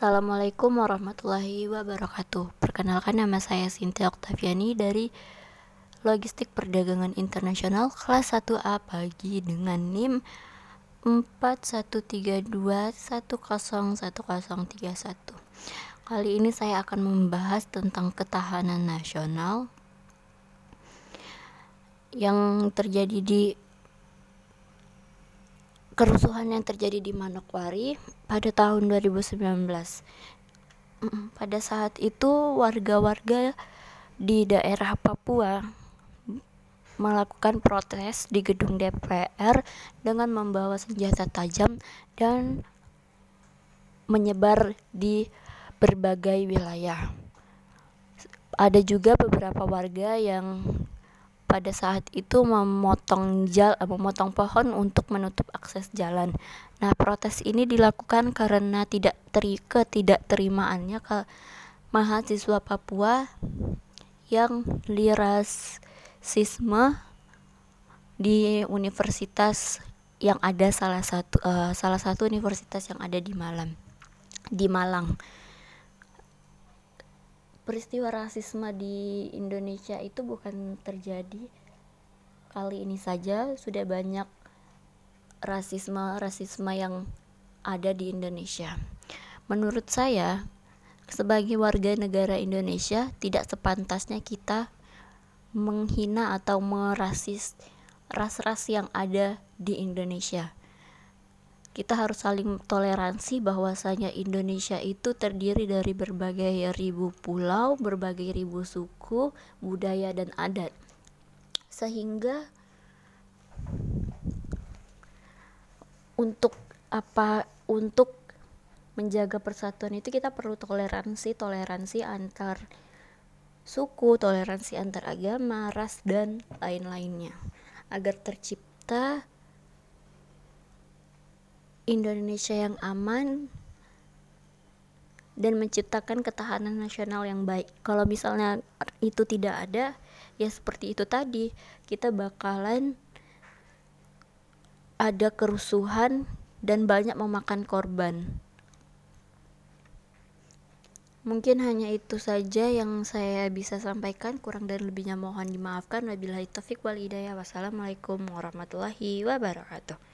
Assalamualaikum warahmatullahi wabarakatuh. Perkenalkan nama saya Sintia Oktaviani dari Logistik Perdagangan Internasional kelas 1A pagi dengan NIM 4132101031. Kali ini saya akan membahas tentang ketahanan nasional yang terjadi di kerusuhan yang terjadi di Manokwari pada tahun 2019. Pada saat itu warga-warga di daerah Papua melakukan protes di gedung DPR dengan membawa senjata tajam dan menyebar di berbagai wilayah. Ada juga beberapa warga yang pada saat itu memotong jal eh, memotong pohon untuk menutup akses jalan. Nah, protes ini dilakukan karena tidak teri tidak terimaannya ke mahasiswa Papua yang lirasisme di universitas yang ada salah satu uh, salah satu universitas yang ada di Malang di Malang peristiwa rasisme di Indonesia itu bukan terjadi kali ini saja sudah banyak rasisme rasisme yang ada di Indonesia. Menurut saya, sebagai warga negara Indonesia tidak sepantasnya kita menghina atau merasis ras-ras yang ada di Indonesia kita harus saling toleransi bahwasanya Indonesia itu terdiri dari berbagai ribu pulau, berbagai ribu suku, budaya dan adat. Sehingga untuk apa untuk menjaga persatuan itu kita perlu toleransi, toleransi antar suku, toleransi antar agama, ras dan lain-lainnya agar tercipta Indonesia yang aman dan menciptakan ketahanan nasional yang baik. Kalau misalnya itu tidak ada, ya seperti itu tadi, kita bakalan ada kerusuhan dan banyak memakan korban. Mungkin hanya itu saja yang saya bisa sampaikan, kurang dan lebihnya mohon dimaafkan. Wabillahi taufik wal. Wassalamualaikum warahmatullahi wabarakatuh.